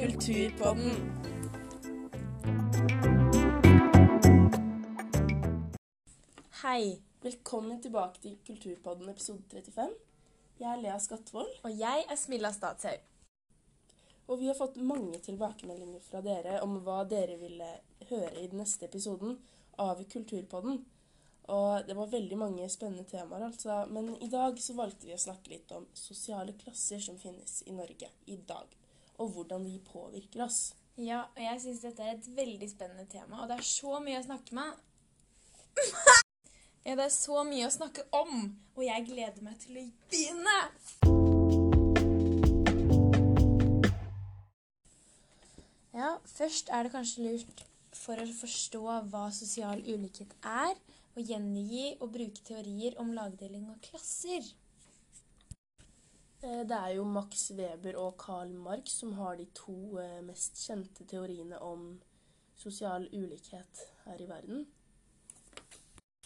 Kulturpodden. Hei. Velkommen tilbake til Kulturpodden episode 35. Jeg er Lea Skatvold. Og jeg er Smilla Statshaug. Og vi har fått mange tilbakemeldinger fra dere om hva dere ville høre i den neste episoden av Kulturpodden. Og det var veldig mange spennende temaer, altså. Men i dag så valgte vi å snakke litt om sosiale klasser som finnes i Norge i dag. Og hvordan de påvirker oss. Ja, og jeg syns dette er et veldig spennende tema, og det er så mye å snakke med. ja, det er så mye å snakke om, og jeg gleder meg til å begynne. Ja, først er det kanskje lurt for å forstå hva sosial ulikhet er, å gjengi og bruke teorier om lagdeling av klasser. Eh, Det er jo Max Weber og Karl Marx som har de to eh, mest kjente teoriene om sosial ulikhet her i verden.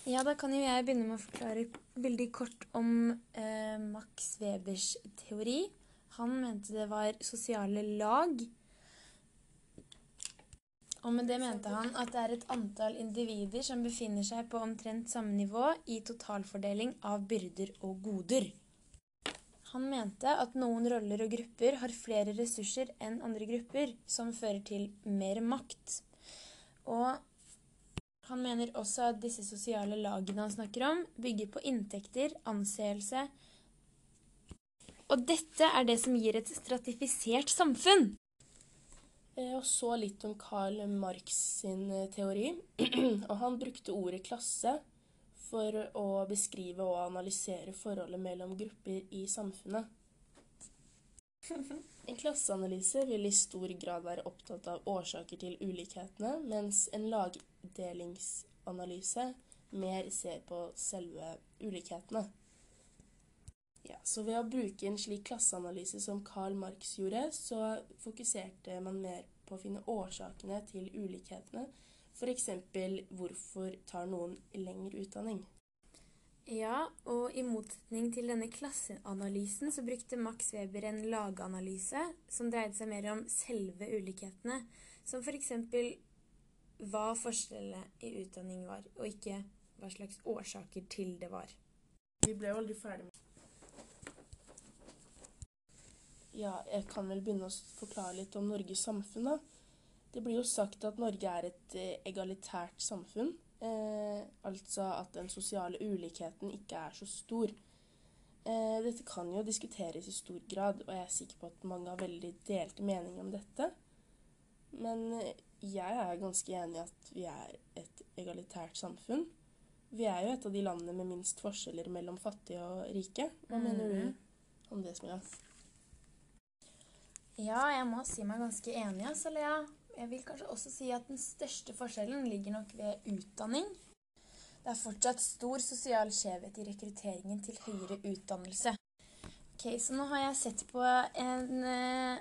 Ja, da kan jo jeg begynne med å forklare veldig kort om eh, Max Webers teori. Han mente det var sosiale lag. Og med det mente han at det er et antall individer som befinner seg på omtrent samme nivå i totalfordeling av byrder og goder. Han mente at noen roller og grupper har flere ressurser enn andre grupper, som fører til mer makt. Og han mener også at disse sosiale lagene han snakker om, bygger på inntekter, anseelse Og dette er det som gir et stratifisert samfunn. Eh, Og så litt om Karl Marx sin eh, teori. og han brukte ordet klasse for å beskrive og analysere forholdet mellom grupper i samfunnet. En klasseanalyse vil i stor grad være opptatt av årsaker til ulikhetene, mens en lagdelingsanalyse mer ser på selve ulikhetene. Ja, så ved å bruke en slik klasseanalyse som Karl Marx gjorde, så fokuserte man mer på å finne årsakene til ulikhetene. F.eks. hvorfor tar noen lengre utdanning? Ja, og i motsetning til denne klasseanalysen så brukte Max Weber en laganalyse som dreide seg mer om selve ulikhetene, som f.eks. hva forskjellene i utdanning var, og ikke hva slags årsaker til det var. Vi ble jo aldri ferdig med Ja, jeg kan vel begynne å forklare litt om Norges samfunn, da. Det blir jo sagt at Norge er et eh, egalitært samfunn. Eh, altså at den sosiale ulikheten ikke er så stor. Eh, dette kan jo diskuteres i stor grad, og jeg er sikker på at mange har veldig delte meninger om dette. Men eh, jeg er ganske enig i at vi er et egalitært samfunn. Vi er jo et av de landene med minst forskjeller mellom fattige og rike. Hva mener Mhm. du om det, Smilla? Ja, jeg må si meg ganske enig, altså, Lea. Jeg vil kanskje også si at den største forskjellen ligger nok ved utdanning. Det er fortsatt stor sosial skjevhet i rekrutteringen til høyere utdannelse. Ok, Så nå har jeg sett på en, eh,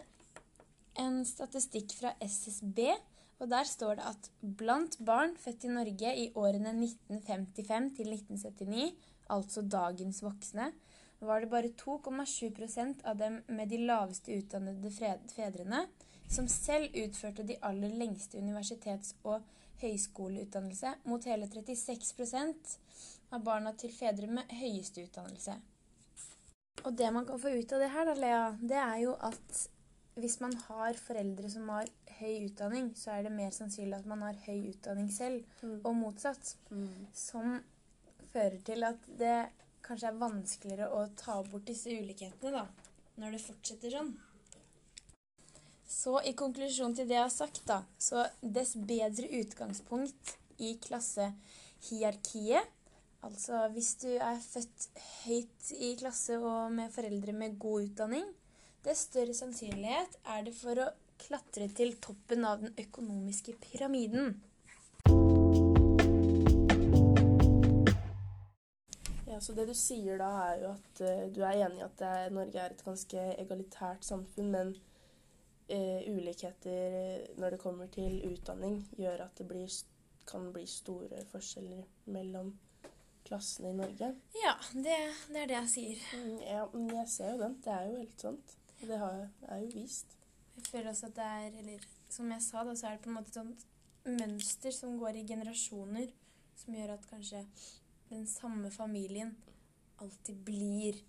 en statistikk fra SSB, og der står det at blant barn født i Norge i årene 1955 til 1979, altså dagens voksne, var det bare 2,7% av dem med de laveste utdannede fedrene som selv utførte de aller lengste universitets- og høyskoleutdannelse, mot hele 36% av barna til fedre med høyeste utdannelse. Og det man kan få ut av det her, da, Lea, det er jo at hvis man har foreldre som har høy utdanning, så er det mer sannsynlig at man har høy utdanning selv, og motsatt. Som fører til at det kanskje er vanskeligere å ta bort disse ulikhetene, da, når det fortsetter sånn. Så i konklusjon til det jeg har sagt, da, så dess bedre utgangspunkt i klassehierarkiet, altså hvis du er født høyt i klasse og med foreldre med god utdanning, dess større sannsynlighet er det for å klatre til toppen av den økonomiske pyramiden. Ja, så det du sier da, er jo at eh, du er enig i at Norge er et ganske egalitært samfunn, men eh, ulikheter eh, når det kommer til utdanning, gjør at det blir, kan bli store forskjeller mellom klassene i Norge. Ja, det, det er det jeg sier. Mm, ja, men jeg ser jo den. Det er jo helt sant. Det har, er jo vist. Jeg føler også at det er, eller som jeg sa, da, så er det på en måte et sånt mønster som går i generasjoner, som gjør at kanskje den samme familien alltid blir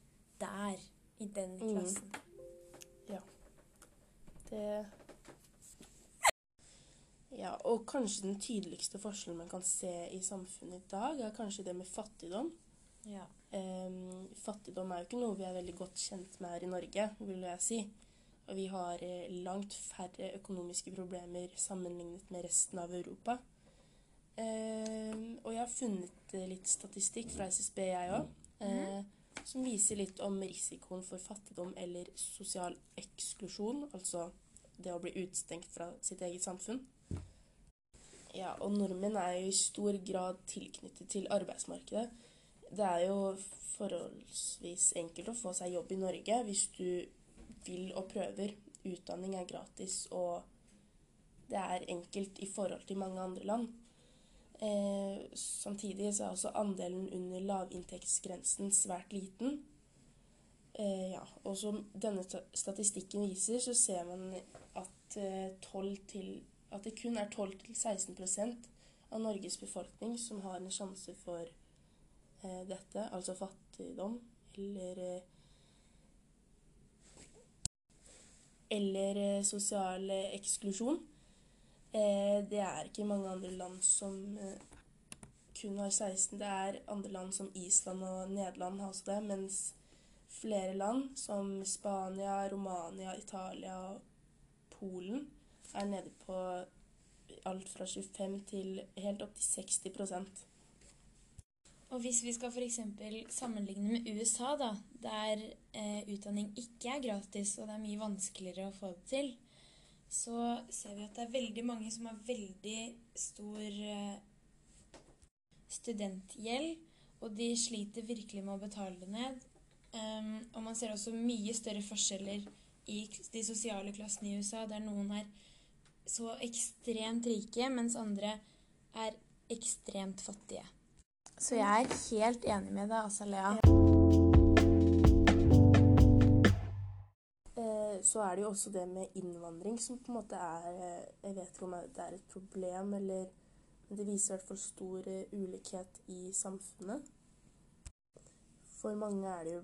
der, i den Mm. Det Ja, og kanskje den tydeligste forskjellen man kan se i samfunnet i dag, er kanskje det med fattigdom. Ja. Um, fattigdom er jo ikke noe vi er veldig godt kjent med her i Norge, vil jeg si. Og vi har eh, langt færre økonomiske problemer sammenlignet med resten av Europa. Em, og jeg har funnet eh, litt statistikk fra SSB, jeg òg, eh, som viser litt om risikoen for fattigdom eller sosial eksklusjon, altså det å bli utestengt fra sitt eget samfunn. Ja, og nordmenn er jo i stor grad tilknyttet til arbeidsmarkedet. Det er jo forholdsvis enkelt å få seg jobb i Norge hvis du vil og prøver. Utdanning er gratis, og det er enkelt i forhold til mange andre land. Eh, samtidig så er også andelen under lavinntektsgrensen svært liten. Eh, ja, og som denne statistikken viser, så ser man at, eh, 12 til, at det kun er 12-16% av Norges befolkning som har en sjanse for eh, dette, altså fattigdom eller eh, eller eh, sosial eksklusjon. Eh, det er ikke mange andre land som kun har 16. Det er andre land som Island og Nederland har også det, mens flere land som Spania, Romania, Italia og Polen er nede på alt fra 25 til helt opp til 60% Og hvis vi skal f.eks. sammenligne med USA, da, der eh, utdanning ikke er gratis, og det er mye vanskeligere å få det til, så ser vi at det er veldig mange som har veldig stor eh, studentgjeld, og de sliter virkelig med å betale det ned. Um, og man ser også mye større forskjeller i de sosiale klassene i USA, der noen er så ekstremt rike, mens andre er ekstremt fattige. Så jeg er helt enig med deg, Asalea. Eh, så er det jo også det med innvandring som på en måte er eh, Jeg vet ikke om det er et problem, eller men det viser i hvert fall stor eh, ulikhet i samfunnet. For mange er det jo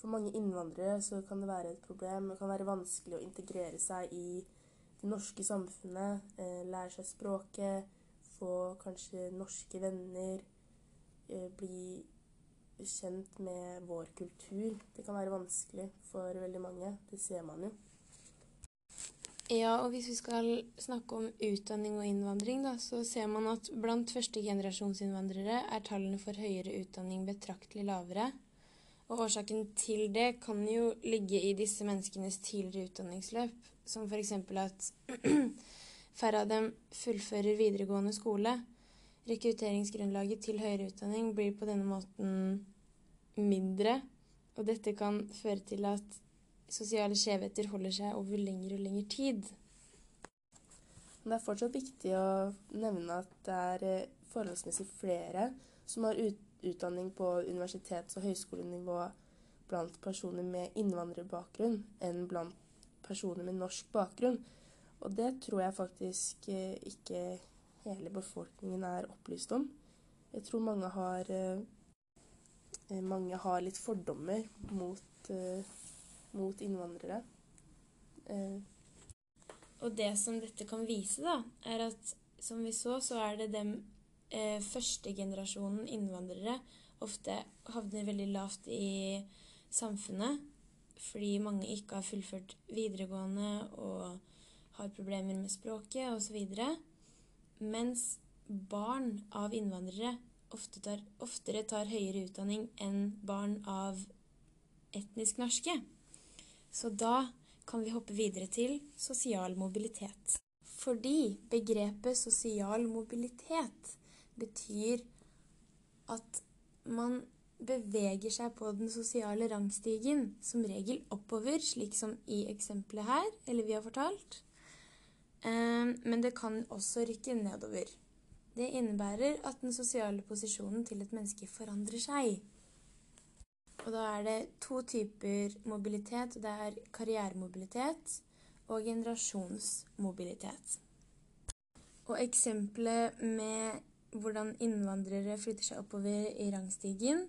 For mange innvandrere så kan det være et problem. Det kan være vanskelig å integrere seg i det norske samfunnet. Eh, lære seg språket, få kanskje norske venner. Eh, bli kjent med vår kultur. Det kan være vanskelig for veldig mange. Det ser man jo. Ja, og hvis vi skal snakke om utdanning og innvandring, da, så ser man at blant førstegenerasjonsinnvandrere er tallene for høyere utdanning betraktelig lavere. Og årsaken til det kan jo ligge i disse menneskenes tidligere utdanningsløp, som f.eks. at færre av dem fullfører videregående skole. Rekrutteringsgrunnlaget til høyere utdanning blir på denne måten mindre, og dette kan føre til at sosiale skjevheter holder seg over lengre og lengre tid. Det er fortsatt viktig å nevne at det er eh, forholdsmessig flere som har ut utdanning på universitets- og høyskolenivå blant personer med innvandrerbakgrunn enn blant personer med norsk bakgrunn. Og det tror jeg faktisk eh, ikke hele befolkningen er opplyst om. Jeg tror mange har, eh, eh, mange har litt fordommer mot, mot innvandrere. Og det som dette kan vise, da, er at som vi så, så er det dem eh, første generasjonen innvandrere ofte havner veldig lavt i samfunnet fordi mange ikke har fullført videregående og har problemer med språket osv. Mens barn av innvandrere ofte tar, oftere tar høyere utdanning enn barn av etnisk norske. Så da kan vi hoppe videre til sosial mobilitet. Fordi begrepet sosial mobilitet betyr at man beveger seg på den sosiale rangstigen, som regel oppover, slik som i eksempelet her, eller vi har fortalt. Eh, Men det kan også rykke nedover. Det innebærer at den sosiale posisjonen til et menneske forandrer seg. Og da er det to typer mobilitet. Det er karrieremobilitet og generasjonsmobilitet. Og eksempelet med hvordan innvandrere flytter seg oppover i rangstigen,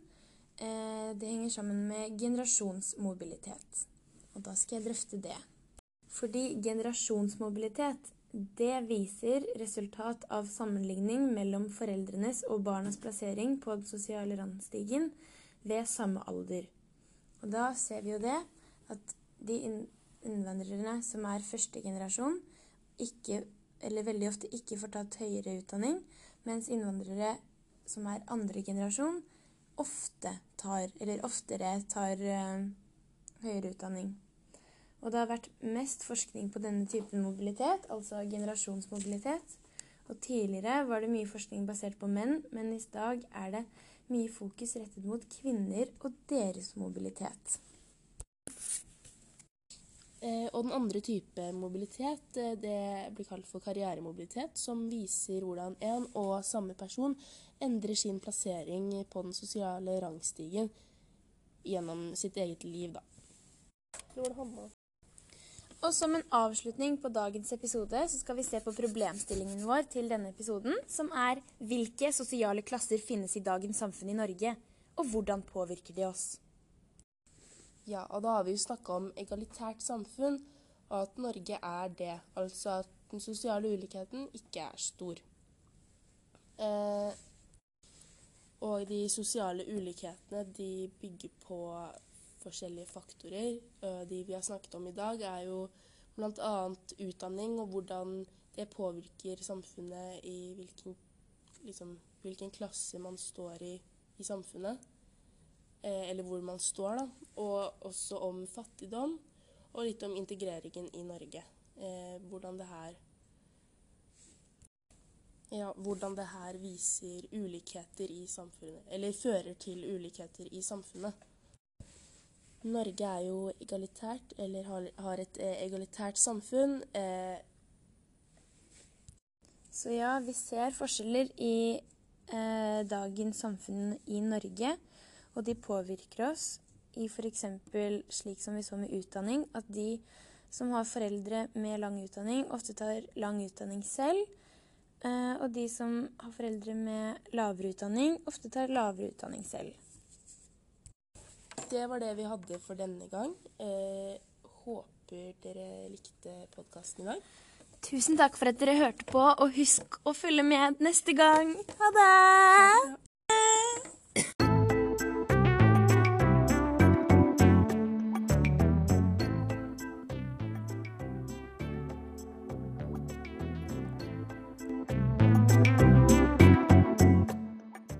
eh, det henger sammen med generasjonsmobilitet. Og da skal jeg drøfte det. Fordi generasjonsmobilitet det viser resultat av sammenligning mellom foreldrenes og barnas plassering på den sosiale rangstigen ved samme alder. Og da ser vi jo det at de innvandrerne som er første generasjon, ikke, eller veldig ofte ikke får tatt høyere utdanning, mens innvandrere som er andre generasjon, ofte tar, eller oftere tar uh, høyere utdanning. Og det har vært mest forskning på denne typen mobilitet, altså generasjonsmobilitet. Og tidligere var det mye forskning basert på menn, men i dag er det mye fokus rettet mot kvinner og deres mobilitet. Eh, og den andre type mobilitet eh, det blir kalt for karrieremobilitet, som viser hvordan en og samme person endrer sin plassering på den sosiale rangstigen gjennom sitt eget liv. Da. Og som en avslutning på dagens episode så skal vi se på problemstillingen vår til denne episoden, som er hvilke sosiale klasser finnes i dagens samfunn i Norge, og hvordan påvirker de oss? Ja, og da har vi jo snakka om egalitært samfunn, og at Norge er det. Altså at den sosiale ulikheten ikke er stor. Eh, og de sosiale ulikhetene de bygger på forskjellige faktorer. De vi har snakket om i dag, er jo bl.a. utdanning og hvordan det påvirker samfunnet i hvilken, liksom, hvilken klasse man står i i samfunnet. Eh, eller hvor man står, da. Og også om fattigdom, og litt om integreringen i Norge. Eh, hvordan det her ja, hvordan det her viser ulikheter i samfunnet, eller fører til ulikheter i samfunnet. Norge er jo egalitært, eller har, har et eh, egalitært samfunn. Eh. Så ja, vi ser forskjeller i eh, dagens samfunn i Norge, og de påvirker oss i f.eks. slik som vi så med utdanning, at de som har foreldre med lang utdanning, ofte tar lang utdanning selv. Eh, og de som har foreldre med lavere utdanning, ofte tar lavere utdanning selv det var det vi hadde for denne gang. Eh, håper dere likte podkasten i dag. Tusen takk for at dere hørte på, og husk å følge med neste gang. Ha det!